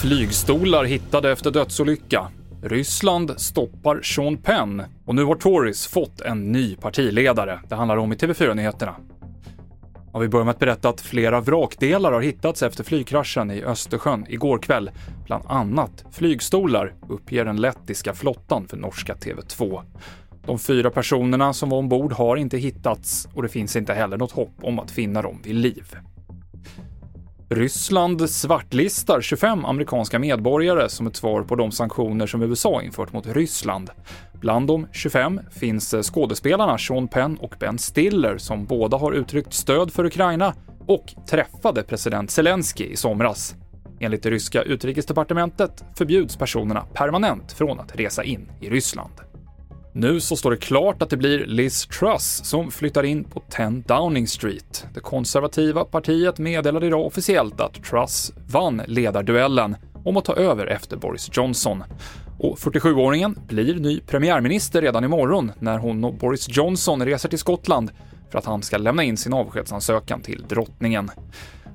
Flygstolar hittade efter dödsolycka. Ryssland stoppar Sean Penn och nu har Tories fått en ny partiledare. Det handlar om i TV4-nyheterna. Ja, vi börjar med att berätta att flera vrakdelar har hittats efter flygkraschen i Östersjön igår kväll. Bland annat flygstolar, uppger den lettiska flottan för norska TV2. De fyra personerna som var ombord har inte hittats och det finns inte heller något hopp om att finna dem vid liv. Ryssland svartlistar 25 amerikanska medborgare som ett svar på de sanktioner som USA infört mot Ryssland. Bland de 25 finns skådespelarna Sean Penn och Ben Stiller som båda har uttryckt stöd för Ukraina och träffade president Zelensky i somras. Enligt det ryska utrikesdepartementet förbjuds personerna permanent från att resa in i Ryssland. Nu så står det klart att det blir Liz Truss som flyttar in på 10 Downing Street. Det konservativa partiet meddelade idag officiellt att Truss vann ledarduellen om att ta över efter Boris Johnson. Och 47-åringen blir ny premiärminister redan imorgon när hon och Boris Johnson reser till Skottland för att han ska lämna in sin avskedsansökan till drottningen.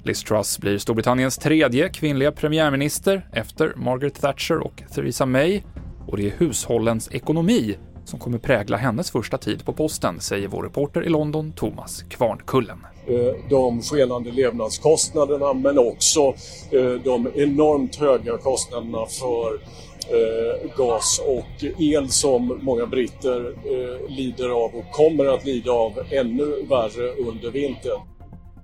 Liz Truss blir Storbritanniens tredje kvinnliga premiärminister efter Margaret Thatcher och Theresa May och det är hushållens ekonomi som kommer prägla hennes första tid på posten, säger vår reporter i London, Thomas Kvarnkullen. Eh, de skenande levnadskostnaderna men också eh, de enormt höga kostnaderna för eh, gas och el som många britter lider av och kommer att lida av ännu värre under vintern.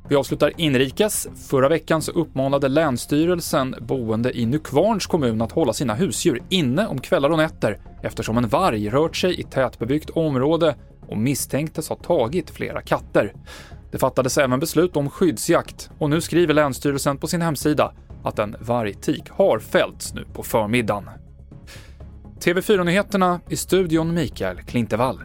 Vi avslutar inrikes. Förra veckan så uppmanade Länsstyrelsen boende i Nykvarns kommun att hålla sina husdjur inne om kvällar och nätter eftersom en varg rört sig i tätbebyggt område och misstänktes ha tagit flera katter. Det fattades även beslut om skyddsjakt och nu skriver Länsstyrelsen på sin hemsida att en vargtik har fällts nu på förmiddagen. TV4-nyheterna i studion Mikael Klintevall.